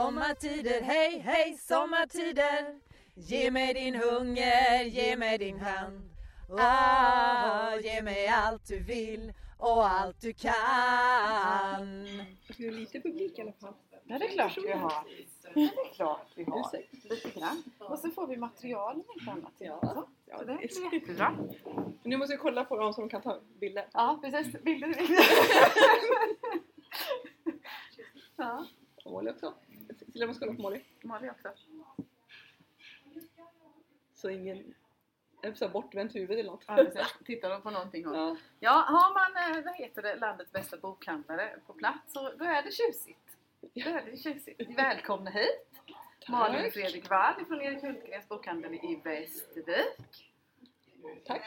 Sommartider, hej hej sommartider Ge mig din hunger, ge mig din hand ah, Ge mig allt du vill och allt du kan Det är lite publik i alla fall. Ja, det är klart vi har. Det är klart vi har. Lite grann. Och så får vi material inte annat. Ja. Så, så det blir jättebra. Nu måste jag kolla på dem som kan ta bilder. Ja, precis. Bilder. ja, Och Molly också. Cecilia måste kolla på Molly. Molly också. Så ingen så här bortvänt huvud eller något. Ja. Tittar de på någonting och Ja. Ja, har man eh, vad heter det, landets bästa bokhandlare på plats så då är det tjusigt. Då är det tjusigt. Välkomna hit! Malin och Fredrik Wall från Erik Hultgrens bokhandel i Västervik. Tack.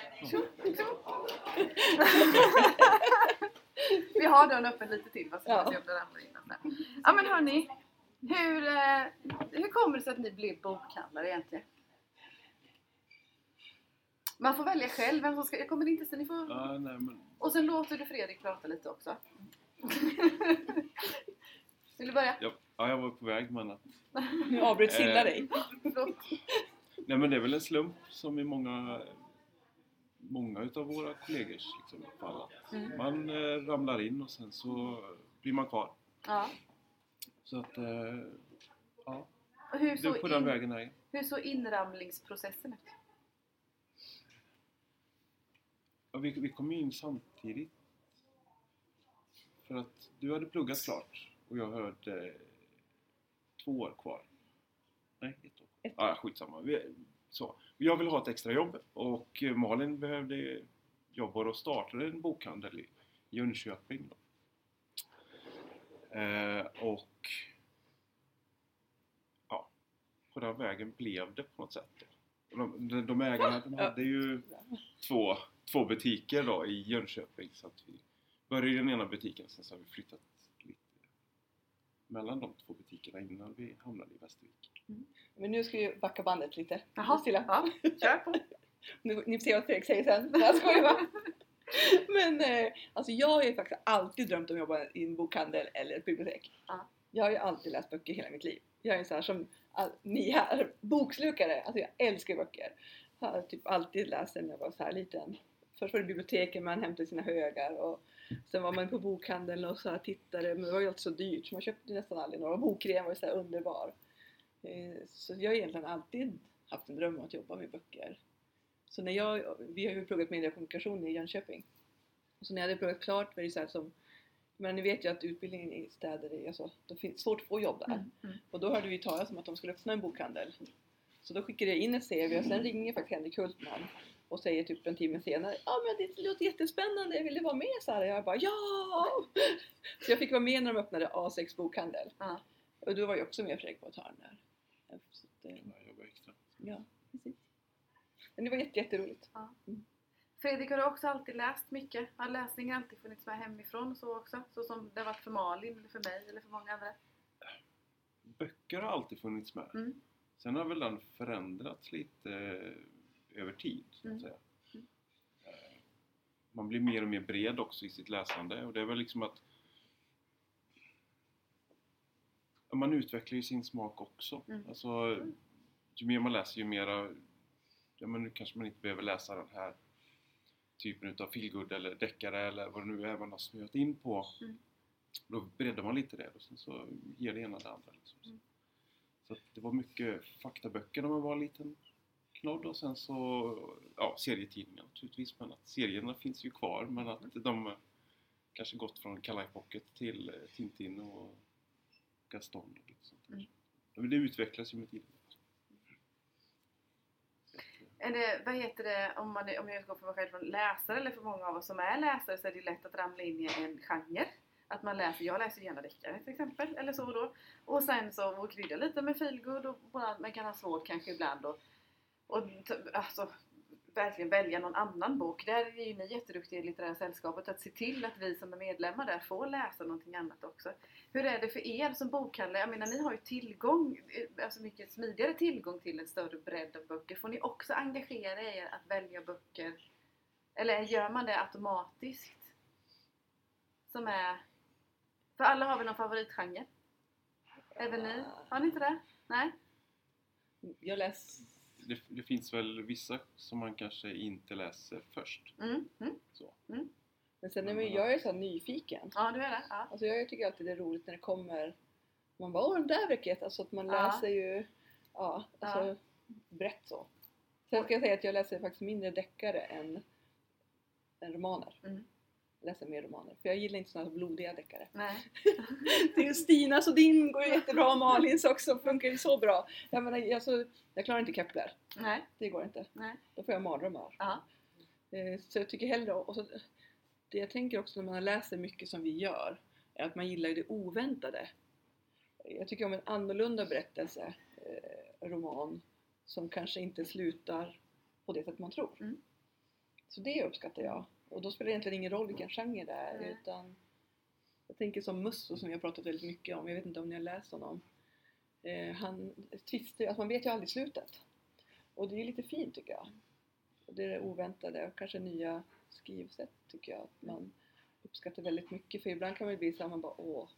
Vi har dörren öppen lite till va, så Ja. se om det ramlar in. Ja men hörni, hur, eh, hur kommer det sig att ni blev bokhandlare egentligen? Man får välja själv vem som ska, jag kommer inte så ni får Ja, nej, men och sen låter du Fredrik prata lite också. Vill du börja? jag, ja, jag var på väg men att... Nu avbryts Silla Eh. dig. Nej men det är väl en slump som i många Många utav våra kollegors liksom, fall. Mm. Man eh, ramlar in och sen så blir man kvar. Ja. Så att... Eh, ja, hur, det är på den in, vägen är hur så inramlingsprocessen ut? Ja, vi, vi kom ju in samtidigt. För att du hade pluggat klart och jag hade två år kvar. Nej, ett år. Ett Ja, skitsamma. Vi, så. Jag ville ha ett extra jobb och Malin behövde jobb och startade en bokhandel i Jönköping. Då. Eh, och ja, på den vägen blev det på något sätt. De, de, de ägarna de hade ju två, två butiker då i Jönköping så att vi började i den ena butiken sen så har vi flyttat lite mellan de två butikerna innan vi hamnade i Västervik. Men nu ska vi backa bandet lite. Jaha, Silla. ja, kör på. Nu, ni får se vad Fredrik säger sen. Jag skojar bara. Men eh, alltså jag har ju faktiskt alltid drömt om att jobba i en bokhandel eller ett bibliotek. Ja. Jag har ju alltid läst böcker hela mitt liv. Jag är en sån här som all, ni här, bokslukare. Alltså jag älskar böcker. Jag har typ alltid läst när jag var så här liten. Först var det biblioteken man hämtade sina högar och sen var man på bokhandeln och så här tittade men det var ju alltid så dyrt så man köpte nästan aldrig några. Bokrean var ju så underbar. Eh, Så jag har egentligen alltid haft en dröm om att jobba med böcker. Så när jag, vi har ju pluggat mediekommunikation i Jönköping. Och så när jag hade pluggat klart var det så här som men ni vet ju att utbildningen i städer är så, det finns svårt att få jobb där. Mm, mm. Och då hörde vi talas om att de skulle öppna en bokhandel. Så då skickade jag in ett CV och sen ringer faktiskt Henrik Hultman och säger typ en timme senare Ja men det låter jättespännande, jag ville vara med så här. Jag bara ja! Så jag fick vara med när de öppnade A6 bokhandel. Ja. Och då var jag också med Fredrik på ett hörn där. Så eh, Jag jobbar extra. Ja. Men det var jätte, jätteroligt. Fredrik har du också alltid läst mycket? Har läsningen alltid funnits med hemifrån och så också? Så som det har varit för Malin, eller för mig eller för många andra? Böcker har alltid funnits med. Mm. Sen har väl den förändrats lite eh, över tid. Så att Mm. säga. Mm. Eh, Man blir mer och mer bred också i sitt läsande och det är väl liksom att Ja, man utvecklar ju sin smak också. Mm. Alltså, ju mer man läser ju mera ja, men nu kanske man inte behöver läsa den här typen utav feelgood eller deckare eller vad det nu är man har snöat in på. Mm. Då breddar man lite det och sen så ger det ena det andra. Liksom. Mm. Så det var mycket faktaböcker när man var liten knodd och sen så ja, serietidningar naturligtvis men att serierna finns ju kvar men att de eh, kanske gått från Kalle Pocket till eh, Tintin och Gaston och lite sånt där. Mm. Det utvecklas ju med tiden. Eller vad heter det, om, man, om jag utgår från mig själv från läsare eller för många av oss som är läsare så är det lätt att ramla in i en genre. Att man läser, jag läser gärna deckare till exempel, eller så då. Och sen så och krydda lite med feelgood och man kan ha svårt kanske ibland och, och alltså, verkligen välja någon annan bok. Där är ju ni jätteduktiga i Litterära Sällskapet att se till att vi som är medlemmar där får läsa någonting annat också. Hur är det för er som bokhandlare? Jag menar ni har ju tillgång, eh, alltså mycket smidigare tillgång till en större bredd av böcker. Får ni också engagera er att välja böcker? Eller gör man det automatiskt? Som är... För alla har väl någon favoritgenre? Även ni? Har ni inte det? Nej? Jag läser... Det, det finns väl vissa som man kanske inte läser först. Mm. Mm. Så. Men sen är man, jag är så nyfiken. Ja, du är det? Ja. Alltså jag tycker alltid det är roligt när det kommer man bara åh den där verket, alltså att man Ja. läser ju ja, alltså, brett så. Sen ska jag säga att jag läser faktiskt mindre deckare än, än romaner. Mm. Läser mer romaner, för jag gillar inte sådana blodiga deckare. Nej. Det är Stinas och din går ju jättebra, och Malins också, funkar ju så bra. Jag menar, alltså, jag klarar inte Kepler, Nej. det går inte. Nej. Då får jag mardrömmar. Ja. Eh, Så jag tycker hellre, och så, det jag tänker också när man läser mycket som vi gör, är att man gillar ju det oväntade. Jag tycker om en annorlunda berättelse, eh, roman, som kanske inte slutar på det sätt man tror. Mm. Så det uppskattar jag. Och då spelar det egentligen ingen roll vilken genre det är, Nej. utan jag tänker som Musso som jag pratat väldigt mycket om, jag vet inte om ni har läst honom. Eh, han tvistar att man vet ju aldrig slutet. Och det är lite fint tycker jag. Och det är det oväntade och kanske nya skrivsätt tycker jag att man uppskattar väldigt mycket. För ibland kan man ju bli så här, man bara åh,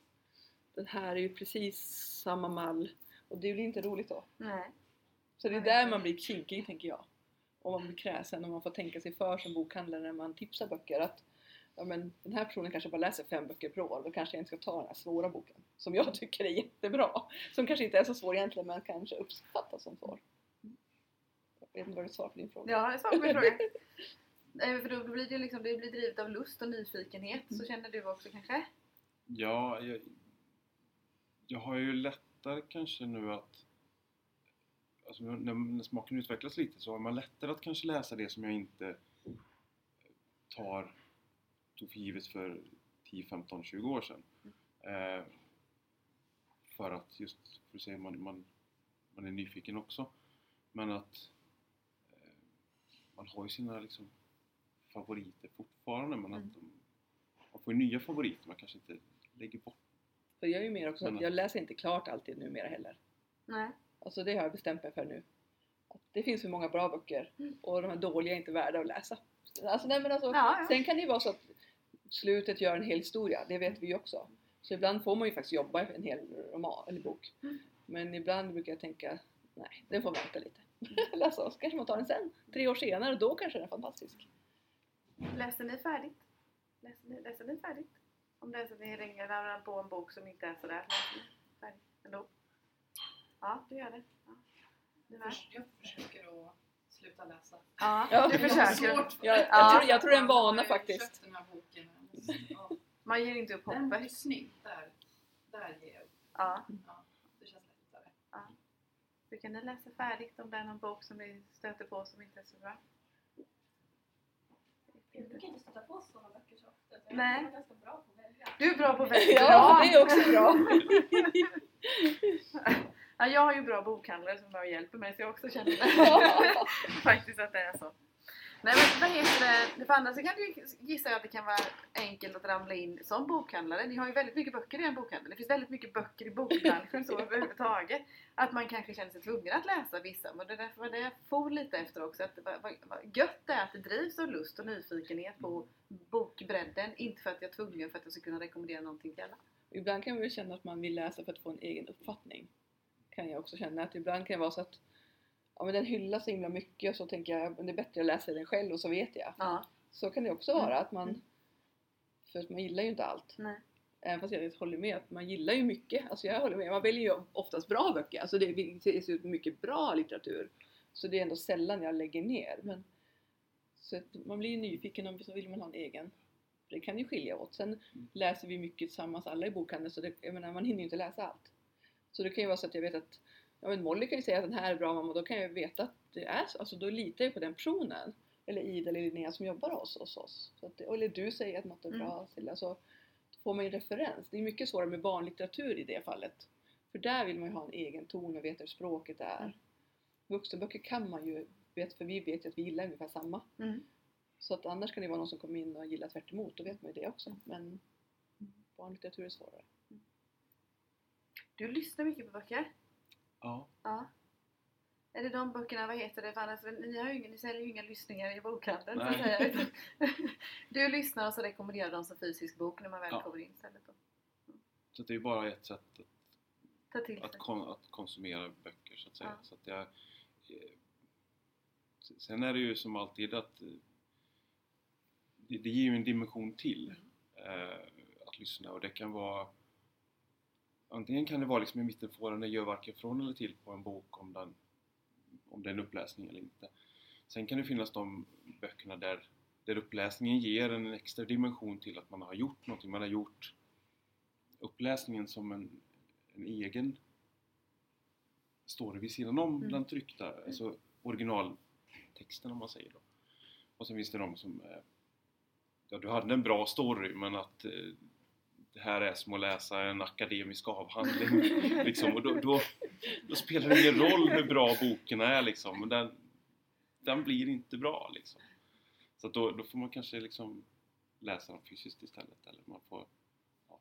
den här är ju precis samma mall. Och det blir inte roligt då. Nej. Så det är där man blir kinkig tänker jag. Och man blir kräsen och man får tänka sig för som bokhandlare när man tipsar böcker att ja, men den här personen kanske bara läser fem böcker per år, då kanske jag inte ska ta den här svåra boken. Som jag tycker är jättebra. Som kanske inte är så svår egentligen men kanske uppfattas som svår. Jag vet inte vad du svarar på din fråga. Ja, jag svarar på din fråga. Nej, för då blir det liksom, det blir drivet av lust och nyfikenhet. Så känner du också kanske? Ja, jag, jag har ju lättare kanske nu att alltså när, när smaken utvecklas lite så har man lättare att kanske läsa det som jag inte tar, tog för givet för 10, 15, 20 år sedan. Eh, för att just, för att säga, man, man, man är nyfiken också. Men att eh, man har ju sina liksom, favoriter fortfarande men Mm. att de, man får ju nya favoriter man kanske inte lägger bort. För jag är ju mer också Men att jag läser inte klart alltid numera heller. Nej. Alltså det har jag bestämt mig för nu. Att det finns för många bra böcker Mm. och de här dåliga är inte värda att läsa. Alltså, nej, men alltså, Ja, ja. Sen kan det ju vara så att slutet gör en hel historia, det vet vi ju också. Så ibland får man ju faktiskt jobba en hel roman eller bok. Mm. Men ibland brukar jag tänka, nej, den får vänta lite. Eller så, kanske man tar den sen, tre år senare, då kanske den är fantastisk. Läser ni färdigt? Läser ni, läser ni färdigt? Om det är så att ni ringer på en bok som inte är sådär. Läser ni färdigt ändå? Ja, du gör det. Ja. Du med? Jag försöker att sluta läsa. Ja, Ja. du Det är försöker. svårt Jag, jag, Ja. tror, jag tror det är en vana Jag faktiskt. köpt den här boken. Ja. Man ger inte upp Den är hoppet. snygg. Där, där ger jag upp. Ja. Ja, det känns lättare. Brukar ni läsa färdigt om det är någon bok som ni stöter på som inte är så bra? Jag brukar inte stöta på sådana böcker så ofta. Jag Nej. är ganska bra på att välja. Du är bra på att välja. Ja, det är också bra. Ja, jag har ju bra bokhandlare som bara hjälper mig så jag också känner faktiskt att det är så. Nej men vad heter det? För andra så kan du gissa att det kan vara enkelt att ramla in som bokhandlare. Ni har ju väldigt mycket böcker i en bokhandel. Det finns väldigt mycket böcker i bokbranschen så överhuvudtaget. Att man kanske känner sig tvungen att läsa vissa. Men det är därför var det jag for lite efter också. Att vad, vad, vad gött det är att det drivs av lust och nyfikenhet på bokbredden. Inte för att jag är tvungen för att jag ska kunna rekommendera någonting till alla. Ibland kan man ju känna att man vill läsa för att få en egen uppfattning. Kan jag också känna att ibland kan det vara så att ja, men den hyllas så himla mycket och så tänker jag men det är bättre att läsa den själv och så vet jag. Ja. Så kan det också vara att man Mm. för att man gillar ju inte allt. Nej. Även fast jag håller med att man gillar ju mycket. Alltså jag håller med. Man väljer ju oftast bra böcker. Alltså det ges ut mycket bra litteratur. Så det är ändå sällan jag lägger ner. Men, så att man blir ju nyfiken och så vill man ha en egen. Det kan ju skilja åt. Sen läser vi mycket tillsammans alla i bokhandeln så det, jag menar, man hinner ju inte läsa allt. Så det kan ju vara så att jag vet att ja, men Molly kan ju säga att den här är bra mamma och då kan jag veta att det är så. Alltså då litar jag på den personen. Eller Ida eller Linnea som jobbar hos, hos oss. Så att, eller du säger att något är bra. Silla. Så då får man ju referens. Det är mycket svårare med barnlitteratur i det fallet. För där vill man ju ha en egen ton och veta hur språket är. Mm. Vuxenböcker kan man ju, vet, för vi vet ju att vi gillar ungefär samma. Mm. Så att annars kan det vara någon som kommer in och gillar tvärt emot, då vet man ju det också. Men barnlitteratur är svårare. Du lyssnar mycket på böcker? Ja, Ja. Är det de böckerna, vad heter det? För annars, ni, har ju ingen, ni säljer ju inga lyssningar i bokhandeln så säga. Du lyssnar och så rekommenderar de som fysisk bok när man väl Ja. kommer in istället. Då. så det är bara ett sätt att att, kon, att konsumera böcker så att säga. Ja. Så att jag, eh, sen är det ju som alltid att eh, det, det ger ju en dimension till eh, att lyssna och det kan vara Antingen kan det vara liksom i mitten på den, det gör varken från eller till på en bok om, den, om det är en uppläsning eller inte. Sen kan det finnas de böckerna där, där uppläsningen ger en extra dimension till att man har gjort någonting. Man har gjort uppläsningen som en, en egen story vid sidan om Mm. den tryckta, alltså originaltexten om man säger då. Och sen finns det de som eh, Ja, du hade en bra story men att eh, det här är som att läsa en akademisk avhandling liksom, och då, då, då spelar det ingen roll hur bra boken är liksom, den, den blir inte bra liksom. Så då, då får man kanske liksom läsa den fysiskt istället eller man får ja.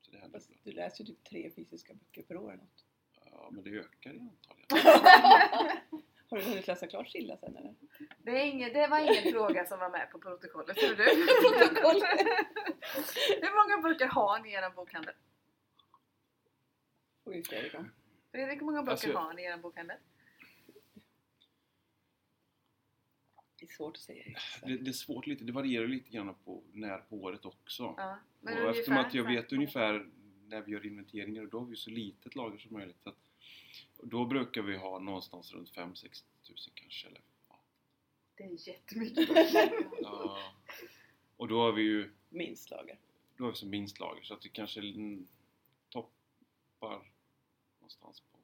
Så det Fast du läser ju typ tre fysiska böcker per år eller något. Ja, men det ökar i antal. Har du hunnit läsa klart Silla sen eller? Det, är ingen, det var ingen fråga som var med på protokollet, tror du? Hur många böcker har ni i er bokhandel? Och ju Fredrik. Fredrik, hur många böcker Alltså- har ni i er bokhandel? Det är svårt att säga. Det, det är svårt lite, det varierar lite grann på när på året också. Ja, och ungefär eftersom att jag vet ungefär när vi gör inventeringar och då har vi så litet lager som möjligt. Så att, och då brukar vi ha någonstans runt 5-6 tusen kanske. Eller, ja. Det är jättemycket. Ja. Och då har vi ju Minst lager. då har vi som minst lager så att vi kanske toppar någonstans på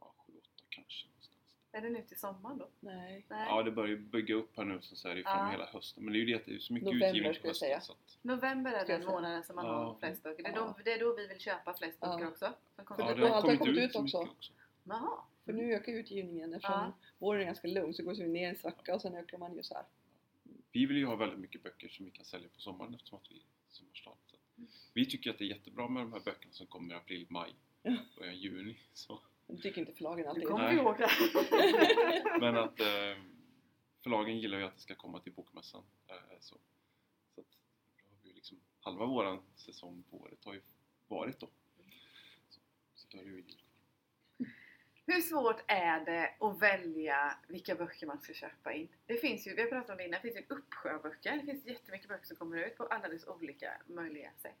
ja, 7-8 kanske. Någonstans. Är det nu till sommaren då? Nej. Nej. Ja, det börjar ju bygga upp här nu så, så det fram Ja. hela hösten. Men det är ju det att det är så mycket November, utgivning skulle på jag säga. hösten. Så att, November är den månaden som man Ja. har flest böcker. Det är, Ja. då, det är då vi vill köpa flest Ja. böcker också. Som kommer ja, det- har kommit kommit ut ut så också. också. Jaha. För nu ökar utgivningen eftersom Ja. våren är ganska lugn så går vi ner en svacka och sen ökar man ju så här. Vi vill ju ha väldigt mycket böcker som vi kan sälja på sommaren eftersom att vi är sommarstad. Så att vi tycker att det är jättebra med de här böckerna som kommer i april, maj, Ja. början juni. Så. Men det tycker inte förlagen alltid. kommer Nej. vi ihåg det. Men att eh, förlagen gillar ju att det ska komma till bokmässan. Eh, så så att, då har vi ju liksom, halva våran säsong på året har ju varit då. Så, så då är det ju. Hur svårt är det att välja vilka böcker man ska köpa in? Det finns ju, vi har pratat om det innan, det finns ju en uppsjö av böcker. Det finns jättemycket böcker som kommer ut på alldeles olika möjliga sätt.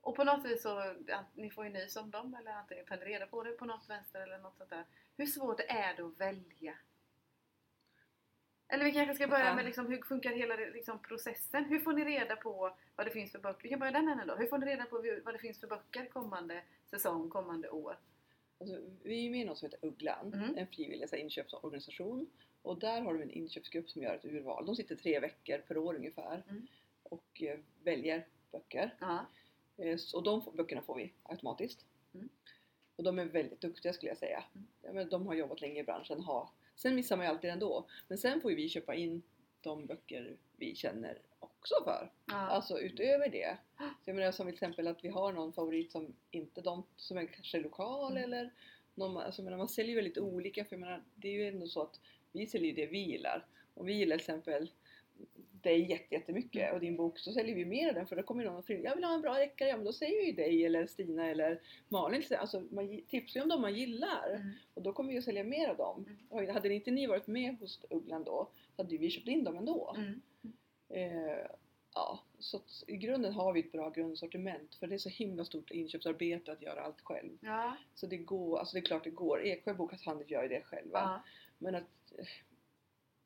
Och på något vis så, att ni får ju nys om dem eller antingen tar ni reda på det på något vänster eller något sånt där. Hur svårt är det att välja? Eller vi kanske ska börja Ja. med liksom, hur funkar hela liksom, processen? Hur får ni reda på vad det finns för böcker? Vi kan börja den änden då. Hur får ni reda på vad det finns för böcker kommande säsong, kommande år? Alltså, vi är med i något som heter Ugglan, Mm. en frivillig inköpsorganisation. Och där har de en inköpsgrupp som gör ett urval. De sitter tre veckor per år ungefär Mm. och eh, väljer böcker. Ja. Eh, så- och de böckerna får vi automatiskt. Mm. Och de är väldigt duktiga skulle jag säga. Mm. Ja, men de har jobbat länge i branschen. Ha. Sen missar man ju alltid ändå. Men sen får ju vi köpa in de böcker vi känner också för. Ja. Alltså utöver det. Så jag menar som till exempel att vi har någon favorit som inte de som är kanske lokal Mm. eller någon, alltså menar, man säljer ju lite olika för jag menar, det är ju ändå så att vi säljer det vi gillar. Om vi gillar till exempel dig jätte- jättemycket Mm. och din bok så säljer vi mer av den för då kommer någon och frågar jag vill ha en bra deckare, ja men då säger vi dig eller Stina eller Malin. Alltså man tipsar ju om de man gillar Mm. och då kommer vi att sälja mer av dem. Mm. Och hade inte ni varit med hos Ugglan då så hade vi köpt in dem ändå. Mm. Eh, ja, så i grunden har vi ett bra grundsortiment för det är så himla stort inköpsarbete att göra allt själv. Ja. Så det går, alltså det är klart det går. Eksjö Bokhandel gör ju det själva. Ja. Men att eh,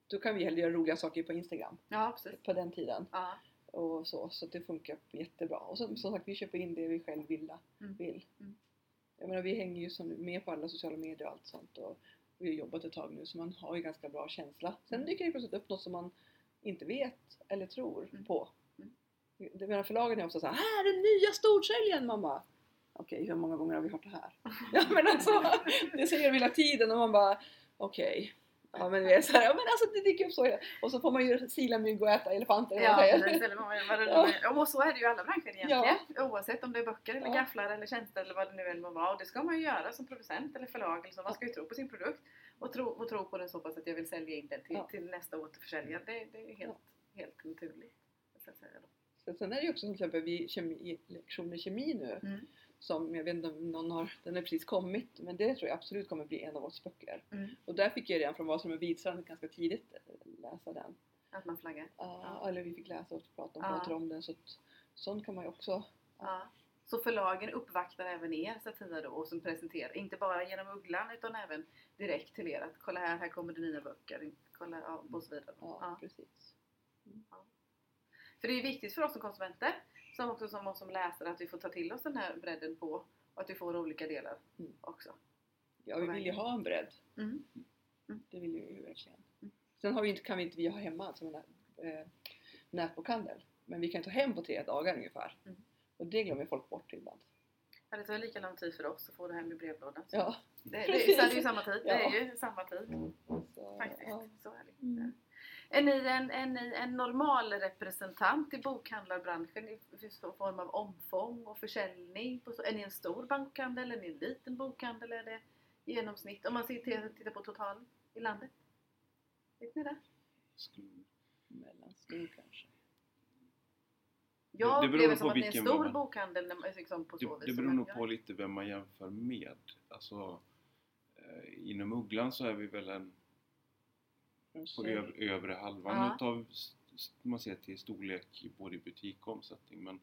då kan vi hellre göra roliga saker på Instagram ja, på den tiden. Ja. Och så, så det funkar jättebra. Och som, som sagt, vi köper in det vi själv vill. Mm. vill. Mm. Jag menar, vi hänger ju som, med på alla sociala medier och allt sånt. Och vi har jobbat ett tag nu så man har ju ganska bra känsla. Sen Mm. dyker det plötsligt upp något som man inte vet eller tror Mm. på. Mm. Det menar förlagen är ofta så här, är den nya storsäljaren mamma! Okej, hur många gånger har vi hört det här? ja men alltså, det säger de hela tiden och man bara, okej. Ja men vi är så här, ja men alltså det dyker upp så. Och så får man ju sila mygg och äta elefanter. Ja, det Ja. Ja, och så är det ju i alla branscher egentligen. Oavsett om det är böcker eller Ja. gafflar eller tjänster eller vad det nu än må vara. Och det ska man ju göra som producent eller förlag. Eller så. Man ska ju tro på sin produkt och tro, och tro på den så pass att jag vill sälja in den till, Ja. till nästa återförsäljare. Det, det är helt, helt naturligt. Så att säga då. Så Sen är det ju också till exempel vid kemi, lektioner i kemi nu Mm. Som jag vet inte om någon har, den har precis kommit men det tror jag absolut kommer bli en av oss böcker. Mm. Och där fick jag redan från Vasarum och Vitstrand ganska tidigt eh, läsa den. Att man flaggar. Ja. Eller vi fick läsa och prata om, prata om den så att, sånt kan man ju också Ja. Så förlagen uppvaktar även er satira då och som presenterar, inte bara genom Ugglan utan även direkt till er att kolla här, här kommer det nya böcker, kolla ja, och så vidare. Ja, Ja. precis. För det är viktigt för oss som konsumenter, som också som oss som läsare, att vi får ta till oss den här bredden på och att vi får olika delar Mm. också. Ja, vi vill ju ha en bredd. Mm. Det vill vi ju verkligen. Mm. Sen har vi inte, kan vi inte vi ha hemma som en äh, nätbokhandel. Men vi kan ta hem på tre dagar ungefär. Mm. Och det glömmer folk bort ibland. Ja, det tar lika lång tid för oss att få det hem i brevlådan. Så Ja, det, det, är- så är det ju samma tid. Det Ja. är ju samma tid så, faktiskt. ja. Så är det. Är ni en, är ni en normal representant i bokhandlarbranschen i i form av omfång och försäljning? På är ni en stor bokhandel? Är ni en liten bokhandel? Är det genomsnitt? Om man ser till, tittar på total i landet? Vet ni det? Mellanstor kanske. Jag Det beror upplever på som att ni är en stor man- bokhandel när man- liksom på så Det, vis. det beror nog på lite vem man jämför med. Alltså, eh, inom Ugglan så är vi väl en på öv, övre halvan Ja. utav man ser till storlek i både butik och omsättning. Men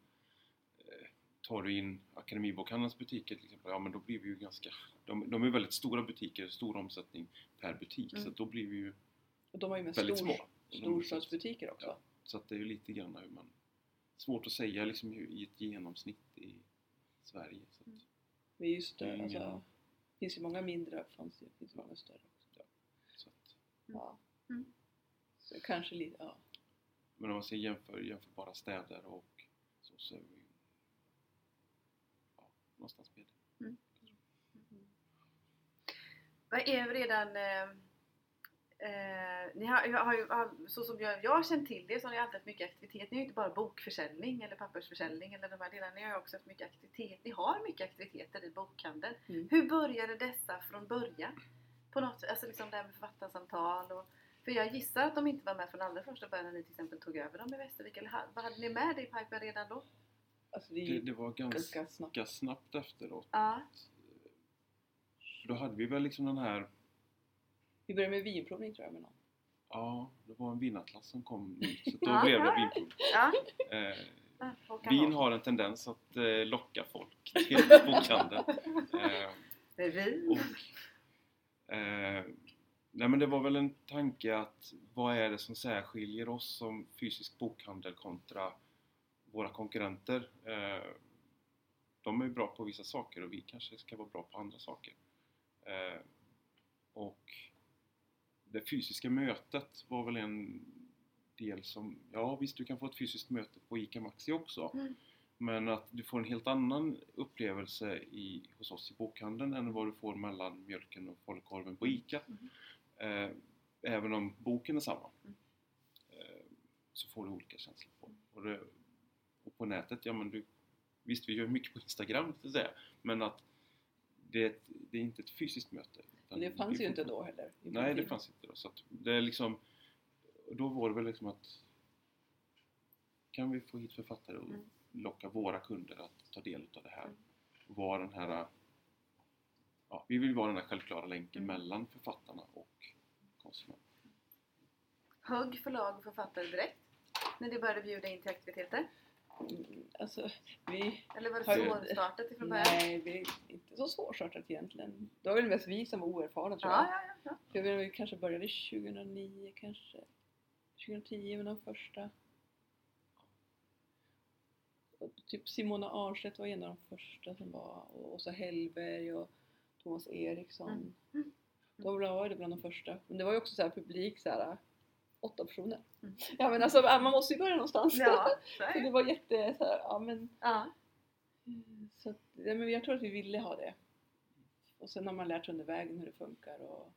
eh, tar du in Akademibokhandelns butiker till exempel, ja men då blir vi ju ganska... De, de är väldigt stora butiker, stor omsättning per butik. Mm. Så då blir vi ju Och de har ju med väldigt stor, små. storstadsbutiker också. Ja. Så att det är ju lite grann hur man... Svårt att säga liksom i ett genomsnitt i Sverige. Så Mm. att, Vi är ju större. Mm. Alltså, det finns ju många mindre, ju, finns ju många större också. så att, Ja. Mm. Så kanske lite, ja. men om man ser jämför, jämförbara städer och så, så är vi ja, någonstans med. Vad är redan... Eh, eh, ni har, har ju, har, så som jag, jag har känt till det så har ni alltid haft mycket aktivitet. Ni har ju inte bara bokförsäljning eller pappersförsäljning eller de här delarna. Ni har ju också haft mycket aktivitet. Ni har mycket aktiviteter i bokhandeln. Mm. Hur började dessa från början? På något, alltså liksom det här med författarsamtal och för jag gissar att de inte var med från allra första början när ni till exempel tog över dem i Västervik. Eller vad hade ni med det i pipen redan då? Alltså det Det, det var ganska, ganska snabbt. snabbt efteråt. Ja. Då hade vi väl liksom den här, Vi började med vinprovning tror jag med någon. ja, det var en vinatlas som kom nytt. Så då blev det vinprovning. ja. Eh, vin har en tendens att eh, locka folk till bokhandeln. Eh, vin. och, eh, nej men det var väl en tanke att vad är det som särskiljer oss som fysisk bokhandel kontra våra konkurrenter? Eh, de är ju bra på vissa saker och vi kanske ska vara bra på andra saker. Eh, och det fysiska mötet var väl en del som, ja visst du kan få ett fysiskt möte på ICA Maxi också. Mm. Men att du får en helt annan upplevelse i, hos oss i bokhandeln än vad du får mellan mjölken och folkkorven på ICA. Mm. Eh, även om boken är samma. Mm. Eh, så får du olika känslor på och, det, och på nätet, ja men du Visst, vi gör mycket på Instagram så säga, men att det, är ett- det är inte ett fysiskt möte. det fanns ju inte då heller. Nej, det fanns inte då. Så det är liksom, då var det väl liksom att kan vi få hit författare och Mm. locka våra kunder att ta del av det här. Mm. Vara den här, ja, vi vill vara den här självklara länken Mm. mellan författarna och konsumenten. Högg förlag och författare direkt? När ni började bjuda in till aktiviteter? Mm, Alltså, vi... Eller var det svårstartat ifrån början? Nej, vi är inte så svårstartat egentligen. Det var väl mest vi som var oerfarna tror Ja, jag. ja, ja. ja. Jag vet, vi kanske började 2009 kanske. 2010 med de första. Och typ Simona Arnstedt var en av de första som var. Och Åsa Hellberg och Thomas Eriksson. Mm. Mm. De var det bland de första. Men det var ju också så här publik så här åtta personer. Mm. Ja men alltså man måste ju börja någonstans. Ja, så det var jätte så här, ja men Ja. så att, ja, men jag tror att vi ville ha det. Och sen har man lärt sig under vägen hur det funkar och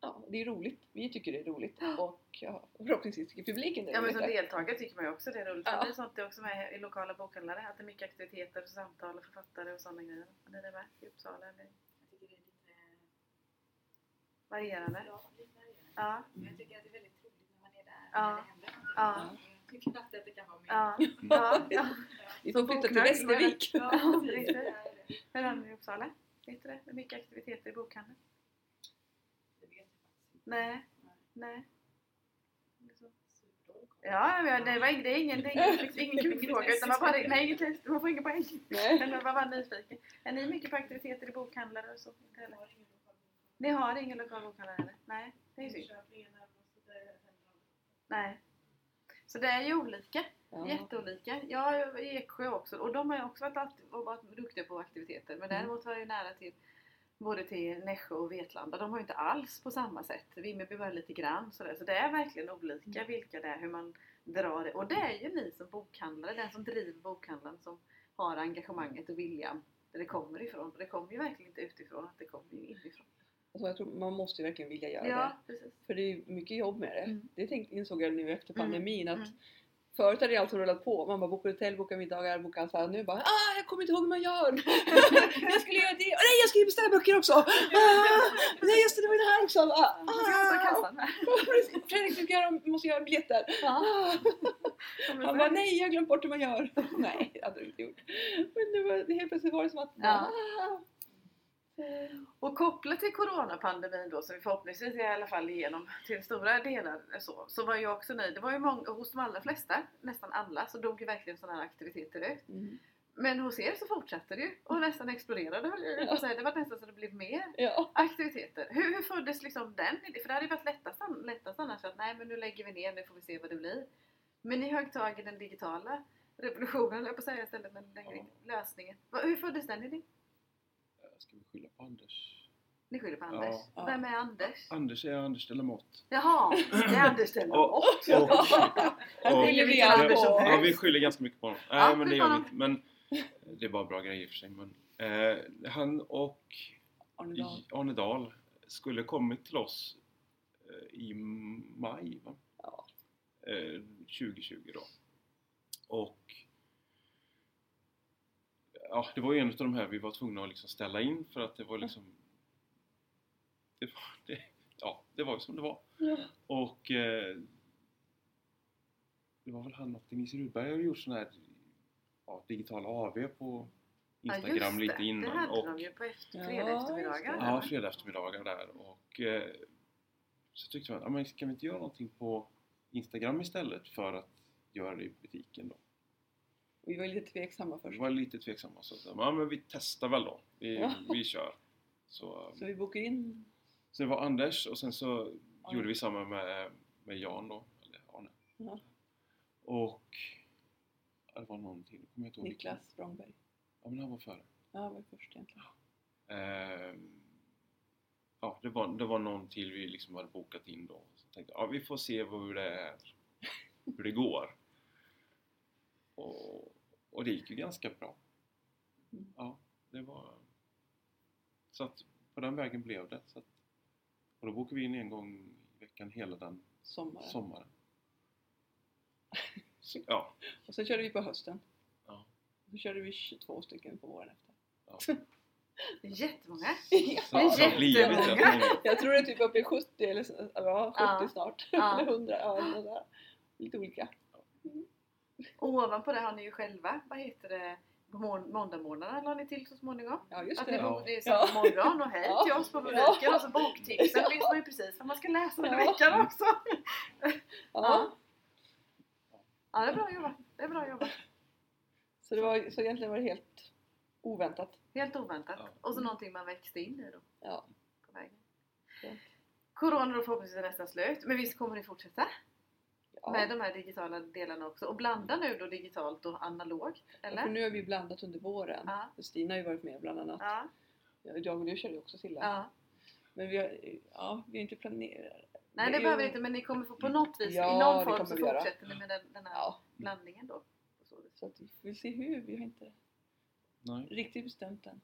ja, det är roligt. Vi tycker det är roligt och ja, förhoppningsvis tycker publiken det är Ja men som roligt. deltagare tycker man ju också det är roligt. Ja. Ja. Det är sånt det är också med i lokala bokhandlare. Att det är mycket aktiviteter och samtal och författare och sådana grejer. Är det med i Uppsala eller Jag tycker det är lite, varierande? ja. Men jag tycker att det är väldigt roligt när man är där Ja. när det. Ja. Jag tycker alltid att det kan vara mer. Ja. Ja. ja. Vi får flytta till Västervik. Ja, precis. Det är det. Hur i Uppsala? Vet du det? Hur mycket aktiviteter i bokhandeln? Det vet jag faktiskt inte. Nej. Nej. Ja, men det, var, det är ingen, det är ingen, ingen kuggfråga utan man bara, nej inget test, man får ingen poäng. Nej. Men jag var bara nyfiken. Är ni mycket på aktiviteter i bokhandlar och så? Inte heller? har ingen lokal bokhandel. Ni har ingen lokal bokhandel heller? Nej, det är ju synd. Nej. Så det är ju olika. Ja. Jätteolika. Jag är i Eksjö också och de har ju också varit, alltid, varit duktiga på aktiviteter. Men Mm. däremot var jag ju nära till både till Nässjö och Vetlanda. De har ju inte alls på samma sätt. Vimmerby var lite grann sådär. Så det är verkligen olika Mm. vilka det är, hur man drar det. Och det är ju ni som bokhandlare, den som driver bokhandeln som har engagemanget och viljan där det kommer ifrån. Och det kommer ju verkligen inte utifrån, att det kommer ju inifrån. Alltså jag tror man måste ju verkligen vilja göra det. Ja, precis. För det är mycket jobb med det. Mm. Det tänk, insåg jag nu efter Mm, pandemin att mm. Förut hade det alltid rullat på. Man bara bokar hotell, bokar middagar, bokar allt här. Nu bara ah, jag kommer inte ihåg hur man gör. jag skulle göra det. Och nej, jag ska ju beställa böcker också. Ah, nej, just det, det var ju det här också. Ah, ah. Fredrik, du göra, måste göra biljetter. Ah. Han bara nej, jag har glömt bort hur man gör. nej, det hade du inte gjort. Men nu var det helt plötsligt var det som att ah. Och kopplat till coronapandemin då, som vi förhoppningsvis är i alla fall igenom till stora delar så, så var jag också nöjd. Det var ju många, hos de allra flesta, nästan alla, så dog ju verkligen sådana här aktiviteter ut. Mm. Men hos er så fortsatte det ju och nästan exploderade höll jag på att säga. Det var nästan så det blev mer Ja. aktiviteter. Hur, hur föddes liksom den idén? För det hade ju varit lättast, lättast annars att nej men nu lägger vi ner, nu får vi se vad det blir. Men ni högg tag i den digitala revolutionen, jag på att säga istället, men den Ja. lösningen. Hur föddes den idén? Ska vi skylla på Anders? Ni skyller på. Anders. Ja. Vem är Anders? Anders är Anders Delamott. Jaha, det är Anders Och, Stenlund. och, och, Han skyller vi ja, vi skyller ganska mycket på honom. Nej, Ja, men det gör vi inte. Men eh, det är bara bra grejer i och för sig. Men, eh, han och Arne Dahl. Arne Dahl skulle kommit till oss eh, i maj va? Ja. Eh, 2020 då. Och ja, det var ju en av de här vi var tvungna att liksom ställa in för att det var liksom det var, det, ja, det var ju som det var. Ja. Och eh, det var väl han och Denise Rudberg har gjort sån här ja, digital AV på Instagram ja, lite det. innan. Det hade och, de ju på efter, Ja, fredag eftermiddagar. just det. Ja, fredag eftermiddagar där och eh, så tyckte man, ja, men kan vi inte göra någonting på Instagram istället för att göra det i butiken då? Vi var lite tveksamma Vi först. var lite tveksamma så att, ja men vi testar väl då. Vi, Ja. vi kör. Så, Så vi bokade in så det var Anders och sen så Arne. gjorde vi samma med, med Jan då, eller Arne. Ja. Och ja, det var någon till, jag kommer inte ihåg vilken. Niklas Språngberg. Ja men han var före. Ja, han var först egentligen. Ehm, ja, det var, det var någon till vi liksom hade bokat in då. Så tänkte jag, ja vi får se vad- hur det är, hur det går. Och, och det gick ju ganska bra. Mm. Ja, det var... Så att på den vägen blev det. Så att, och då bokade vi in en gång i veckan hela den Sommaren. sommaren. Så, ja, Och sen körde vi på hösten. Ja. Och så körde vi 22 stycken på våren efter. ja. Jättemånga. Så rätt Jättemånga. många. Jag tror det är typ uppe i 70 eller så, ja, 70 Ja. snart. Ja. Eller 100, ja. Lite olika. Och ovanpå det har ni ju själva, vad heter det, måndagmorgnarna la ni till så småningom. Ja, just Att det. ni Ja. det är så Ja. morgon och hej Ja. till oss på butiken Ja. och så boktipsen vet man ju precis vad man ska läsa den Ja. veckan också. Ja. Ja. Ja, det är bra jobbat. Det är bra jobbat. Så, det var, så egentligen var det helt oväntat. Helt oväntat. Ja. Och så någonting man växte in i då Ja. på vägen. Ja. Corona då förhoppningsvis är nästan slut. Men visst kommer ni fortsätta Ja. Med de här digitala delarna också? Och blanda nu då digitalt och analogt? För Eller? nu har vi blandat under våren. Ja. För Stina har ju varit med bland annat. Ja. Jag och du körde ju också Silla. ja. Men vi har, ja, vi har inte planerat. Nej Det det behöver ju- ni inte men ni kommer få på något vis, Ja, i någon form så vi fortsätter ni med den, den här Ja, blandningen då. Så så att vi får se hur. Vi har inte Nej. riktigt bestämt än.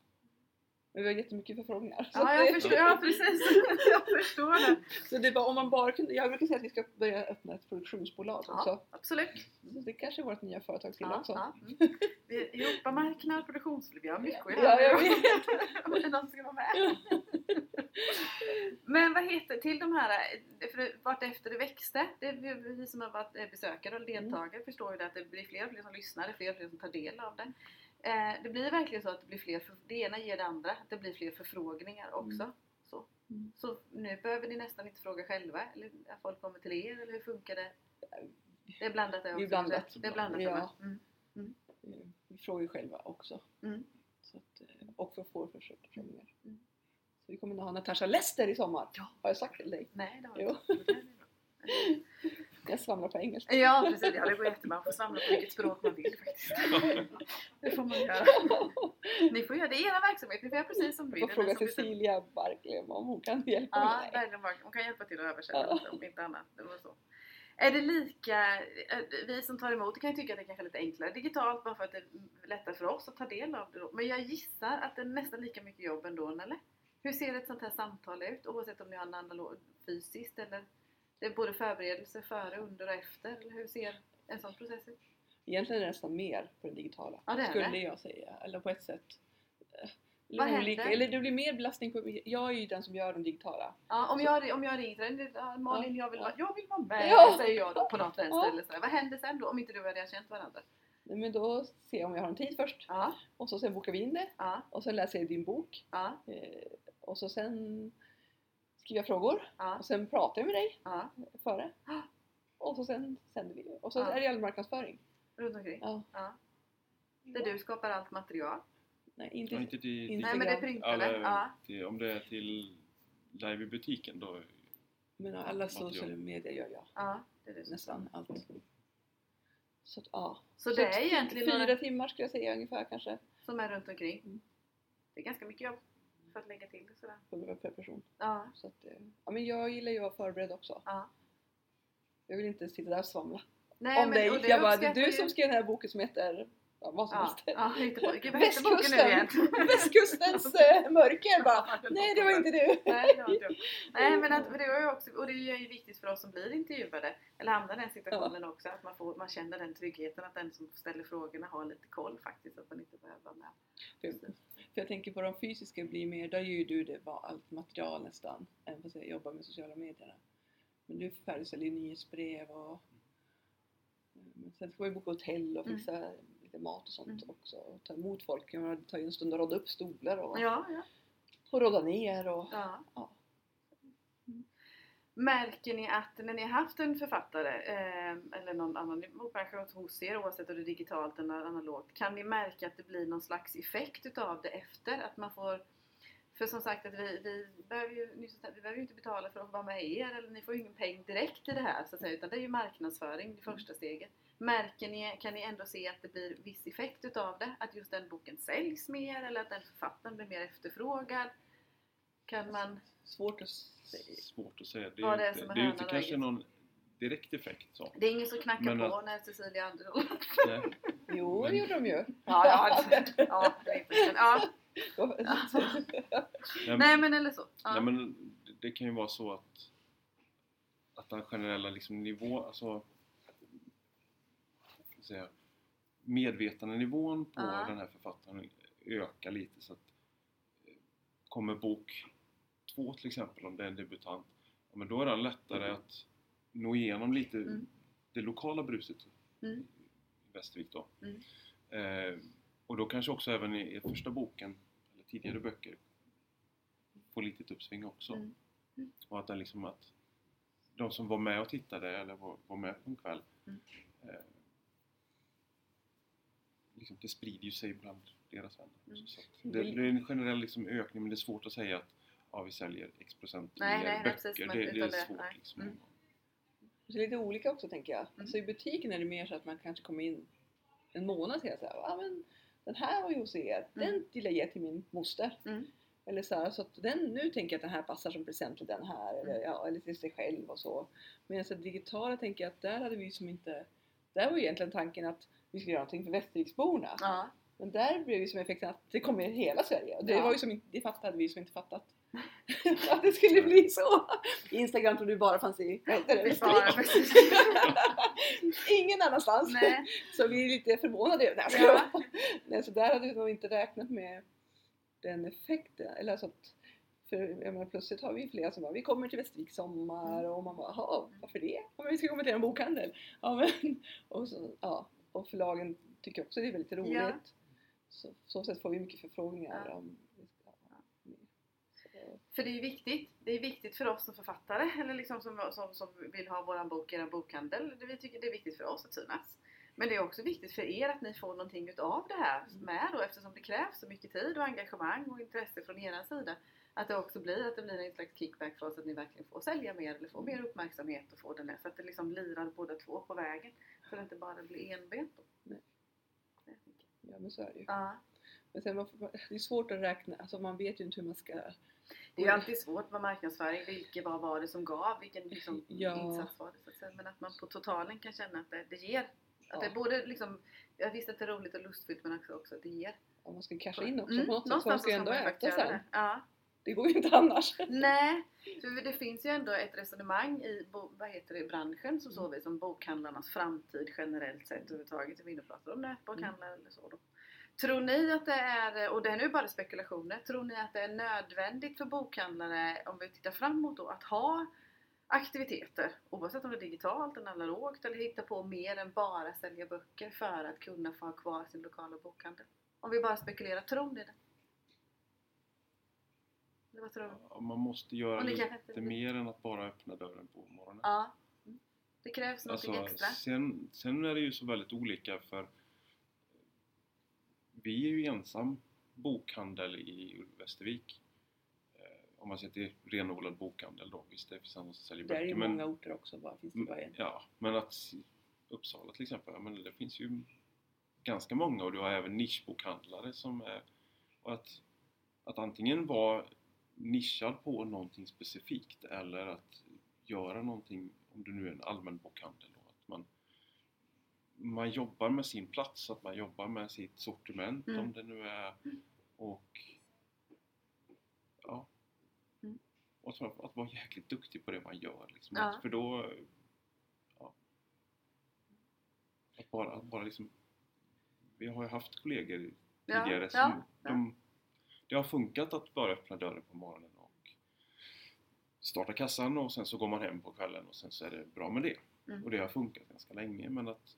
Men vi har jättemycket förfrågningar. Ja, jag det, förstår, ja precis. jag förstår det. så det bara om man bara kunde, jag brukar säga att vi ska börja öppna ett produktionsbolag Ja, också. absolut. Så det kanske är vårt nya företag till Ja, också. ja. Mm. Europamarknad, produktionsliv, vi har mycket att Ja, göra. jag Om det någon ska vara med. Men vad heter, till de här, för vart efter det växte, det vi- som har varit besökare och deltagare förstår ju det att det blir fler och fler som lyssnar, fler och fler som tar del av det. Eh, det blir verkligen så att det blir fler, för, det ena ger det andra, att det blir fler förfrågningar också. Mm. Så. Mm. så nu behöver ni nästan inte fråga själva, eller att folk kommer till er, eller hur funkar det? Det är blandat det Det är också. blandat. Det är blandat Ja. ja. mm. Eh, Vi frågar ju själva också. Mm. Så att, eh, och för får förfrågningar. Mm. Så vi kommer att ha Natasha Lester i sommar. Ja. Har jag sagt till dig? Nej, det har jag inte. Jag svamlar på engelska. Ja precis, ja, det går jättebra. Man får svamla på vilket språk man vill faktiskt. Det får man göra. Ni får göra det i era verksamhet, ni får göra precis som ni Jag vill. får Det är fråga. Cecilia Barklöv om hon kan hjälpa Ja, mig. bara- Hon kan hjälpa till att översätta Ja. om inte annat. Det var så. Är det lika, eh, vi som tar emot kan ju tycka att det kanske är lite enklare digitalt bara för att det är lättare för oss att ta del av det då. Men jag gissar att det är nästan lika mycket jobb ändå, eller? Hur ser ett sånt här samtal ut oavsett om ni har en analog fysiskt eller det är både förberedelse före, under och efter? Eller hur ser en sån process ut? Egentligen är det nästan mer på det digitala. Ja, det skulle det. jag säga. Eller på ett sätt. eh, Vad olika. händer? Eller det blir mer belastning på... Jag är ju den som gör de digitala. Ja, om, jag, om jag ringer till dig, ja, Malin jag vill, Ja. jag vill vara med, Ja. säger jag då på något vänster Ja. Vad händer sen då om inte du och jag har känt varandra? Nej, Men då ser jag om jag har en tid först. Ja, Och så sen bokar vi in det. ja, Och sen läser jag din bok. ja, Eh, och så sen skriver jag frågor. ja, Och sen pratar jag med dig ja. före. Och så sen sänder vi. Och så Ja. är det all marknadsföring. Runt omkring. Ja. Ja. Där du skapar allt material. Nej, inte... Ja, inte till, Inte Nej men det är Instagram. printade. Ja. till, om det är till live i butiken då Men alla Material. sociala medier gör jag. ja, det är det Nästan allt. Så att, ja. Så det är egentligen Fyra några timmar skulle jag säga ungefär kanske. som är runt omkring. Mm. Det är ganska mycket jobb för att lägga till sådär. Per, per person. Ja, Så att, eh, ja, men jag gillar ju att vara förberedd också. ja. Jag vill inte sitta där och svamla. Nej, om men, dig. det Jag bara, det är du som skrev den här boken som heter ja, vad som Ja, helst. ja igen? Västkustens eh, mörker bara. Nej det var inte du. Nej, det var inte. Nej men att, det, ju också, och det är ju viktigt för oss som blir intervjuade, eller hamnar i den situationen också, att man, får, man känner den tryggheten att den som ställer frågorna har lite koll faktiskt, att man inte behöver vara med. För, jag tänker på de fysiska blir mer, där gör ju du det var allt material nästan. Även fast jag jobbar med sociala medierna. Men du färdigställer nyhetsbrev och men sen ska vi boka hotell och Mm. fixa lite mat och sånt Mm. också. Och ta emot folk. Det tar ju en stund att råda upp stolar och, Ja, ja. och råda ner och ja. ja. Märker ni att när ni har haft en författare eh, eller någon annan bokmänniska hos er, oavsett om det är digitalt eller analogt, kan ni märka att det blir någon slags effekt utav det efter? Att man får för som sagt att vi, vi, behöver ju, vi behöver ju inte betala för att vara med er eller ni får ju ingen peng direkt i det här så att säga, utan det är ju marknadsföring, det första steget. Märker ni, kan ni ändå se att det blir viss effekt utav det? Att just den boken säljs mer eller att den författaren blir mer efterfrågad? Kan man... Svårt att säga. svårt att säga. Det är, Ja, det är inte, en det är inte kanske någon direkt effekt så. Det är ingen som knackar Men på att- när Cecilia Andersson... Nej. Jo, det Men- gjorde de ju. Ja, ja, det- ja, det är inte- ja. Nej, Nej men eller så. Ja. Nej, men det- det kan ju vara så att att den generella liksom nivå, alltså ska jag säga, medvetandenivån på Ja. den här författaren ökar lite så att kommer bok två till exempel om det är en debutant ja, men då är det lättare att nå igenom lite Mm. det lokala bruset Mm. i Västervik då. Mm. Eh, och då kanske också även i, i första boken, eller tidigare böcker, får lite uppsving också. Mm. Mm. Och att, det liksom att de som var med och tittade eller var, var med på en kväll Mm. eh, liksom, det sprider ju sig bland deras vänner. Mm. Så det, det är en generell liksom ökning men det är svårt att säga att ja, vi säljer x procent Nej, mer nej, nej, böcker. precis, men det, det är det- svårt nej. liksom. Mm. Det är lite olika också tänker jag. Mm. Alltså i butiken är det mer så att man kanske kommer in en månad och säger ja men den här var ju hos er, den vill jag ge till min moster. Mm. Eller så, här, så att den, nu tänker jag att den här passar som present till den här eller, Mm. ja, eller till sig själv och så. Men så digitala tänker jag att där hade vi som inte, där var ju egentligen tanken att vi skulle göra någonting för Västerviksborna. Ja. Men där blev ju som effekten att det kommer i hela Sverige och det Ja. var ju som inte, det fattade vi som inte fattat. att det skulle bli så! Instagram trodde du bara fanns i, precis. Ingen annanstans! Nej. Så vi är lite förvånade här. Ja. Nej, så där hade vi nog inte räknat med den effekten. Eller så att, för menar, plötsligt har vi flera som bara, vi kommer till Västervik sommar och man bara, jaha, varför det? Ja, men vi ska komma till en bokhandel. Ja, men, och, så, ja, och förlagen tycker också det är väldigt roligt. Ja. så, så sätt får vi mycket förfrågningar Ja. om vi ska ha med. Så, För det är viktigt. Det är viktigt för oss som författare eller liksom som, som, som vill ha våran bok i en bokhandel. Det- Vi tycker det är viktigt för oss att synas. Men det är också viktigt för er att ni får någonting utav det här Mm. med då eftersom det krävs så mycket tid och engagemang och intresse från er sida. Att det också blir att det blir en slags kickback för oss att ni verkligen får sälja mer eller får mer uppmärksamhet och få den där. Så att det liksom lirar båda två på vägen. Så det inte bara blir enbent då. Nej. Ja men så är det ju. Ja. Men sen man får, det är svårt att räkna, alltså man vet ju inte hur man ska... Det är ju alltid svårt med marknadsföring. Vilket vad var det som gav? Vilken liksom, Ja. insats var det? Så att säga. Men att man på totalen kan känna att det, det ger. Att Ja. det både liksom, jag visste att det är roligt och lustfyllt men också, också att det ger. Om man ska casha in också Mm, på något sätt, man ska ju så ändå äta sen. det. Ja. Det går ju inte annars. Nej, för det finns ju ändå ett resonemang i vad heter det, branschen som så Mm. vis som bokhandlarnas framtid generellt sett överhuvudtaget. Vi pratar om nätbokhandlar Mm. eller så då. Tror ni att det är, och det är nu bara spekulationer, tror ni att det är nödvändigt för bokhandlare om vi tittar framåt då att ha aktiviteter oavsett om det är digitalt eller analogt eller hitta på mer än bara sälja böcker för att kunna få ha kvar sin lokala bokhandel? Om vi bara spekulerar, tror ni det? Eller vad tror ni? Ja, Man måste göra lite inte- mer än att bara öppna dörren på morgonen. Ja. Det krävs någonting Alltså, extra. sen, sen är det ju så väldigt olika för vi är ju ensam bokhandel i Västervik. Eh, Om man ser till renodlad bokhandel då. Visst, det finns andra som säljer Det är böcker. ju många orter också, bara finns det bara en. Ja, men att Uppsala till exempel, men det finns ju ganska många och du har även nischbokhandlare som är... Och att, att antingen vara nischad på någonting specifikt eller att göra någonting, om du nu är en allmän bokhandel då, att man, man jobbar med sin plats, att man jobbar med sitt sortiment Mm. om det nu är och ja Mm. och att, att vara jäkligt duktig på det man gör liksom. Ja. För då ja, att bara, att bara liksom vi har ju haft kollegor tidigare ja, som de, det har funkat att bara öppna dörren på morgonen och starta kassan och sen så går man hem på kvällen och sen så är det bra med det. Mm. Och det har funkat ganska länge men att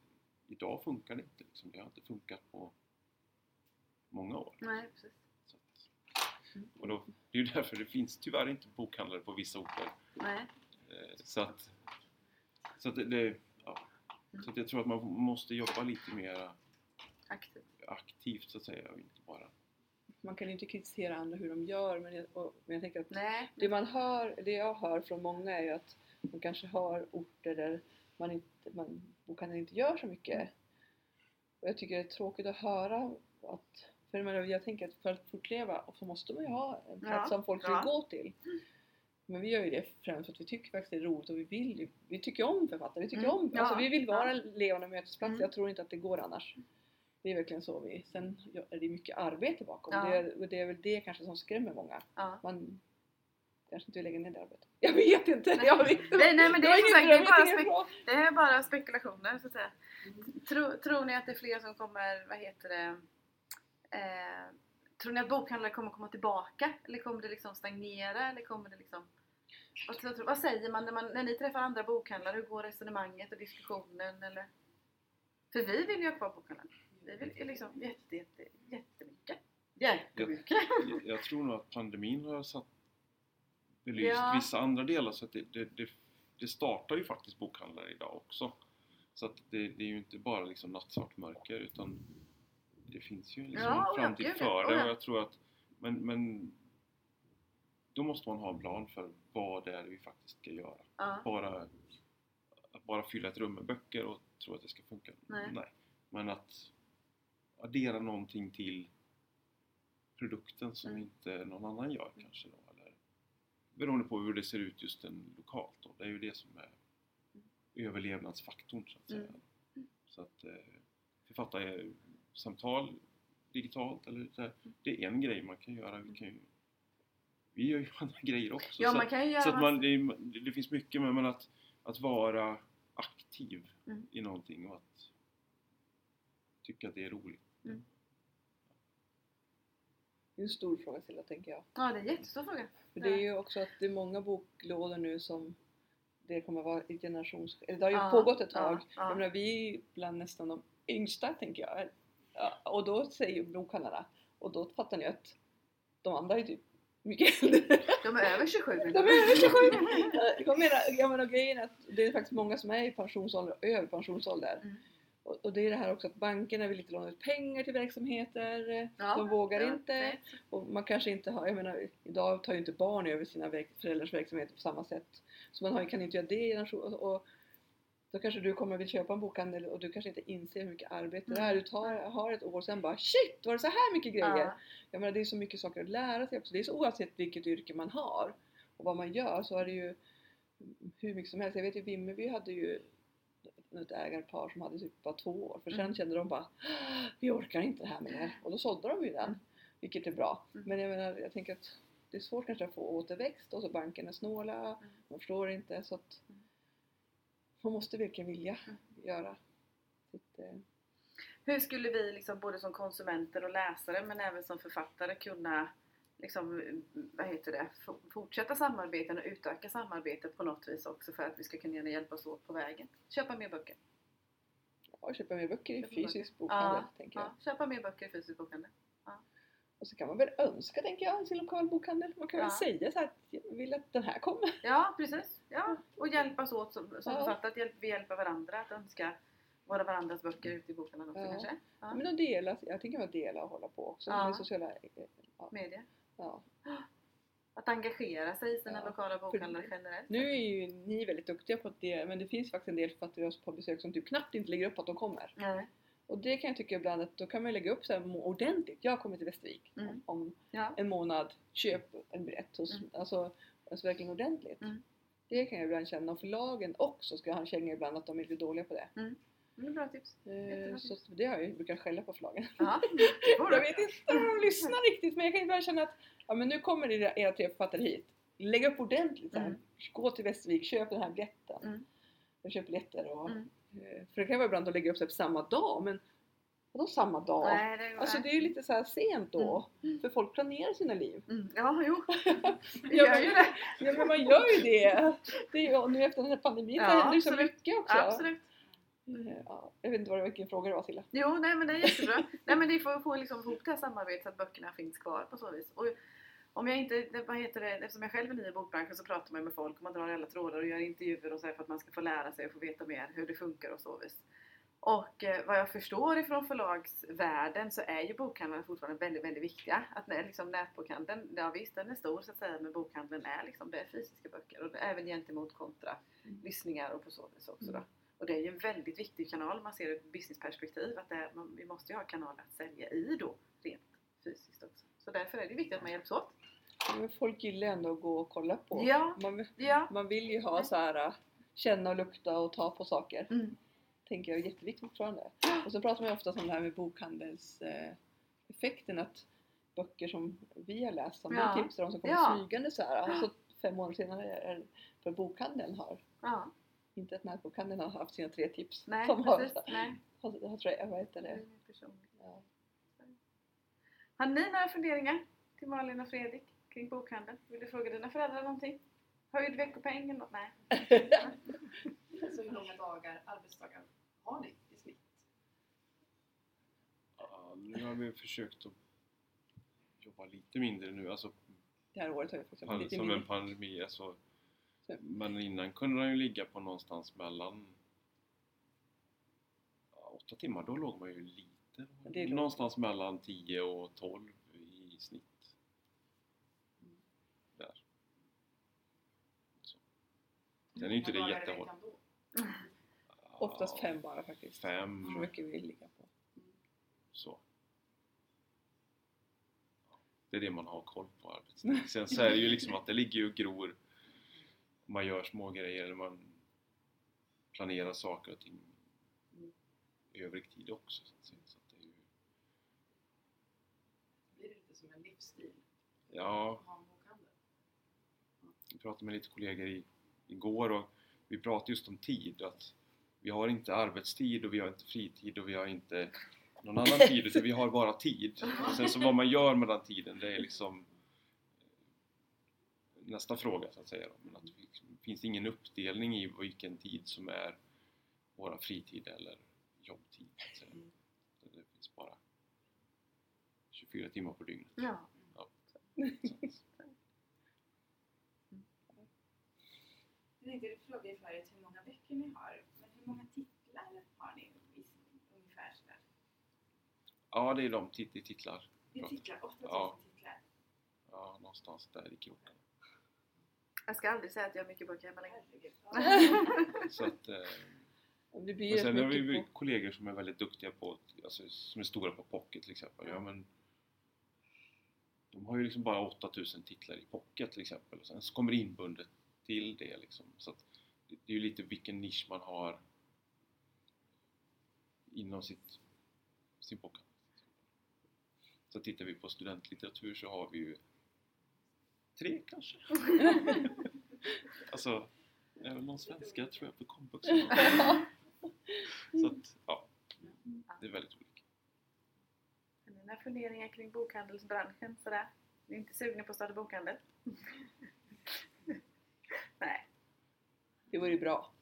idag funkar det inte. Liksom. Det har inte funkat på många år. Nej, precis. Så att, och då, det är ju därför det finns tyvärr inte bokhandlare på vissa orter. Nej. Eh, Så att, så att det, det, ja. så att jag tror att man måste jobba lite mer Aktivt. aktivt så att säga och inte bara Man kan ju inte kritisera andra hur de gör men jag, och, men jag tänker att Nej. det man hör, det jag hör från många är ju att man kanske har orter där man inte, man, bokhandeln inte gör så mycket. Och jag tycker det är tråkigt att höra att, för jag, menar, jag tänker att för att fortleva så måste man ju ha en plats Ja, som folk ja. vill gå till. Men vi gör ju det främst för att vi tycker faktiskt det är roligt och vi vill ju, vi tycker om författare, vi tycker Mm, om, ja, alltså vi vill vara ja. levande mötesplats. Mm. Jag tror inte att det går annars. Det är verkligen så vi, sen ja, är det mycket arbete bakom. Ja. Det, och det är väl det kanske som skrämmer många. Ja. Man kanske inte vill lägga ner det arbetet. Jag vet inte! Nej. Jag vet inte. Nej, nej men det Jag är, sagt, det, är bara spek- det är bara spekulationer så att säga. Tror, tror ni att det är fler som kommer, vad heter det, eh, tror ni att bokhandlare kommer komma tillbaka? Eller kommer det liksom stagnera? Eller kommer det liksom vad, tror- vad säger man när, man när ni träffar andra bokhandlare? Hur går resonemanget och diskussionen? Eller? För vi vill ju ha kvar bokhandlaren. Vi vill ju liksom jätte, jätte, jättemycket. Jättemycket! Jag, jag tror nog att pandemin har satt belyst Ja. vissa andra delar så att det, det, det, det startar ju faktiskt bokhandlare idag också. Så att det, är ju inte bara liksom nattsvart mörker utan det finns ju liksom Ja, en ja, framtid ja. för Oh, det ja. och jag tror att men, men då måste man ha en plan för vad det är vi faktiskt ska göra. Ja. Bara, att bara fylla ett rum med böcker och tro att det ska funka. Nej. Men att addera någonting till produkten som Mm. inte någon annan gör kanske då. Beroende på hur det ser ut just den lokalt då. Det är ju det som är överlevnadsfaktorn så att säga. Mm. Så att eh, författarsamtal digitalt eller så här, det är en grej man kan göra. Vi, kan ju, vi gör ju andra grejer också. Ja, så man kan ju göra så man, det, det finns mycket med men att, att vara aktiv Mm. i någonting och att tycka att det är roligt. Det är en stor fråga Silla, tänker jag. ja, det är en jättestor fråga. För det är ju också att det är många boklådor nu som det kommer vara i generations... Eller det har ju Ja, pågått ett tag. ja, ja. Jag menar, vi är bland nästan de yngsta, tänker jag. Ja, och då säger bokhandlarna, och då fattar ni att de andra är typ mycket äldre. De är över 27 De är över 27! Jag menar, jag menar grejen är att det är faktiskt många som är i pensionsålder och över pensionsålder. Mm. Och, och det är det här också att bankerna vill inte låna ut pengar till verksamheter. Ja, de vågar ja, inte. nej. Och man kanske inte har, jag menar idag tar ju inte barn över sina föräldrars verksamheter på samma sätt. Så man har, kan inte göra det i generation- och då kanske du kommer och vill köpa en bokhandel och du kanske inte inser hur mycket arbete det är. Mm. Du tar, har ett år sen bara shit var det så här mycket grejer? Ja. Jag menar det är så mycket saker att lära sig också. Det är så oavsett vilket yrke man har och vad man gör så är det ju hur mycket som helst. Jag vet ju Vimmerby hade ju ett ägarpar som hade typ bara två år för sen Mm. kände de bara vi orkar inte det här mer och då sålde de ju den vilket är bra. Mm. Men jag menar jag tänker att det är svårt kanske att få återväxt och så bankerna är snåla, man förstår inte så att Mm. man måste verkligen vilja Mm. göra sitt, eh, Hur skulle vi liksom både som konsumenter och läsare men även som författare kunna liksom, vad heter det, fortsätta samarbeten och utöka samarbetet på något vis också för att vi ska kunna hjälpas åt på vägen? Köpa mer böcker. ja, köpa mer böcker i fysisk bokhandel tänker jag. Ja, köpa mer böcker i fysisk bokhandel. Och så kan man väl önska, tänker jag, sin lokal bokhandel. Man kan väl Ja. säga så här att jag vill att den här kommer. Ja, precis. Ja. Och hjälpas åt som, som Ja. att hjälp, vi hjälper varandra att önska våra varandras böcker ute i bokhandeln också Ja. kanske. Ja. Men att dela, jag tänker att dela och hålla på också Ja. med sociala... eh, Ja. Att engagera sig i sina Ja. lokala bokhandlare generellt. Nu är ju ni väldigt duktiga på det, men det finns faktiskt en del författare på besök som typ knappt inte lägger upp att de kommer. Nej. Och det kan jag tycka ibland att då kan man lägga upp så här ordentligt. Jag kommer till Västervik Mm. om, Ja. en månad. Köp en biljett hos, Mm. alltså, alltså verkligen ordentligt. Mm. Det kan jag ibland känna. Och förlagen också ska ha en känga ibland att de är lite dåliga på det. Det är bra tips. Eh, Jättebra Så tips. det har jag ju, brukar skälla på förlagen. Det Jag vet inte om de lyssnar riktigt men jag kan ibland känna att ja, men nu kommer era, era tre författare hit. Lägg upp ordentligt. Så här. Mm. Gå till Västervik, köp den här biljetten. Mm. Jag köper biljetter och... Mm. eh, För det kan vara ibland att lägga upp sig på samma dag men vadå samma dag? Nej, det Alltså det är ju lite så här sent då. Mm. För folk planerar sina liv. Mm. Ja, jo. Vi Ja, gör ju det. Ja men man gör ju det. det är, nu efter den här pandemin så Ja, händer ju så mycket också. Absolut. Eh, Ja, jag vet inte vad det, vilken fråga det var Silla. Jo, nej men det är jättebra. nej men det får få liksom ihop det här samarbetet så att böckerna finns kvar på så vis. Och om jag inte, vad heter det, eftersom jag själv är ny i bokbranschen så pratar man med folk och man drar alla trådar och gör intervjuer och så för att man ska få lära sig och få veta mer hur det funkar och så vis. Och eh, vad jag förstår ifrån förlagsvärlden så är ju bokhandlarna fortfarande väldigt, väldigt viktiga. Att när, liksom nätbokhandeln, ja visst den är stor så att säga men bokhandeln är liksom, det är fysiska böcker och även gentemot kontra Mm. lyssningar och på så vis också då. Mm. Och det är ju en väldigt viktig kanal om man ser det ur ett businessperspektiv. Att det är, man, vi måste ju ha kanaler att sälja i då, rent fysiskt också. Så därför är det viktigt att man hjälps åt. Men folk gillar ändå att gå och kolla på. Ja. Man, Ja. man vill ju ha så här äh, känna och lukta och ta på saker. Mm. Tänker jag är jätteviktigt fortfarande. Och så pratar man ju ofta om det här med bokhandelseffekten effekten att böcker som vi har läst som Ja. vi tipsar om som kommer Ja. smygande så här. Alltså fem månader senare är för bokhandeln har Ja, inte att nätbokhandeln har haft sina tre tips. nej som har, precis. Nej. har, vad heter Det. Ja. Ni några funderingar till Malin och Fredrik kring bokhandeln? Vill du fråga dina föräldrar någonting? Höjd veckopeng eller något? Nej. Alltså hur många dagar, arbetsdagar har ni i snitt? Ja, nu har vi försökt att jobba lite mindre nu. Alltså, Det här året har vi haft pan- lite som mindre. en pandemi. Alltså, Så. Men innan kunde den ju ligga på någonstans mellan ja, åtta timmar. Då låg man ju lite. Det någonstans mellan 10 och 12 i snitt. Där. Så. Sen är ju inte det jättehårt. Oftast fem bara faktiskt. Fem. Så mycket vi ligga på. Så. Det är det man har koll på arbetstid. Sen så är det ju liksom att det ligger ju och gror. Man gör små grejer eller man planerar saker och ting i övrig tid också. Så att säga. Så att det är ju, Blir det lite som en livsstil ja, vi pratade med lite kollegor i, igår och vi pratade just om tid. Att vi har inte arbetstid och vi har inte fritid och vi har inte någon annan tid utan vi har bara tid. Och sen så vad man gör med den tiden det är liksom nästa fråga så att säga. då. Men att det finns ingen uppdelning i vilken tid som är våra fritid eller jobbtid. Så att säga. Mm. Det finns bara 24 timmar på dygnet. Ja. Jag tänkte fråga er förut hur många böcker ni har. Men hur många titlar har ni i- ungefär? Sådär? Ja, det är de tit- titlar. Det är Ja. titlar, 8000 Ja. titlar. Ja, någonstans där i kroken. Jag ska aldrig säga att jag har mycket böcker hemma längre. Så att, eh, Det blir sen har vi på... kollegor som är väldigt duktiga på, alltså, som är stora på pocket till exempel. Ja, men de har ju liksom bara 8000 titlar i pocket till exempel. Och sen så kommer det inbundet till det liksom. Så att det det är ju lite vilken nisch man har inom sitt, sin pocket. Så tittar vi på studentlitteratur så har vi ju tre kanske. alltså, även någon svenska tror jag på komvux. Så att, ja. Det är väldigt olika. Har ni några funderingar kring bokhandelsbranschen? Sådär? Ni är inte sugna på att starta bokhandel? Nej. Det vore ju bra.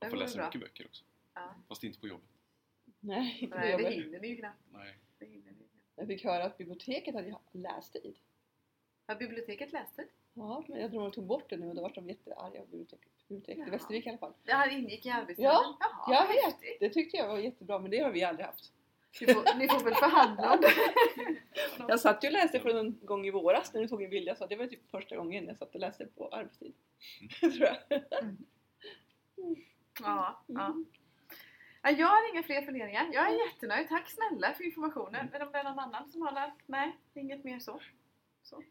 Man får läsa bra. mycket böcker också. Ja. Fast inte på jobbet. Nej, inte Nej, det det hinner ni ju knappt. Nej. Det hinner ni ju knappt. Jag fick höra att biblioteket hade lästid. Har biblioteket läst det? Ja, men jag tror de tog bort det nu och då var de jättearga på biblioteket. Biblioteket i. Västervik i alla fall. Det här ingick i arbetstiden? Ja, Jaha, jag vet. Det tyckte jag var jättebra men det har vi aldrig haft. Ni får, ni får väl förhandla om det. Jag satt ju och läste för någon gång i våras när du tog en bild. Jag sa det var typ första gången jag satt och läste på arbetstid. tror jag. Ja, ja. Ja, Jag har inga fler funderingar. Jag är jättenöjd. Tack snälla för informationen. Men om det är någon annan som har något? Nej, inget mer så. så.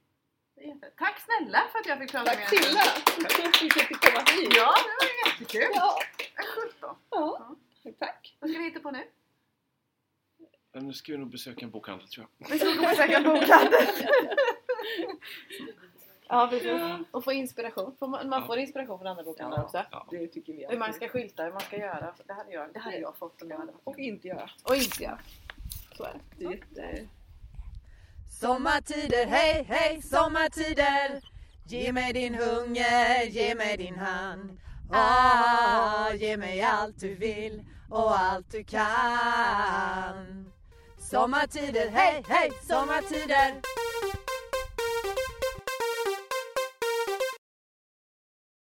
Det Tack snälla för att jag fick prata Tack med er. Tack för att du fick komma hit. Ja, det var jättekul. Ja, Ja. 17. ja. Tack. Vad ska vi hitta på nu? Ja, Nu ska vi nog besöka en bokhandel tror jag. Vi ska och besöka en bokhandel. Ja, precis. Och få inspiration. Får Man man får inspiration från andra bokhandlar också. Ja. Det tycker vi Hur man ska skylta, hur man ska göra. Det hade jag, det hade jag fått om jag hade varit Och inte göra. Och inte göra. Så är det. det är jätte... Sommartider, hej hej sommartider. Ge mig din hunger, ge mig din hand. Ah, Ge mig allt du vill och allt du kan. Sommartider, hej hej sommartider.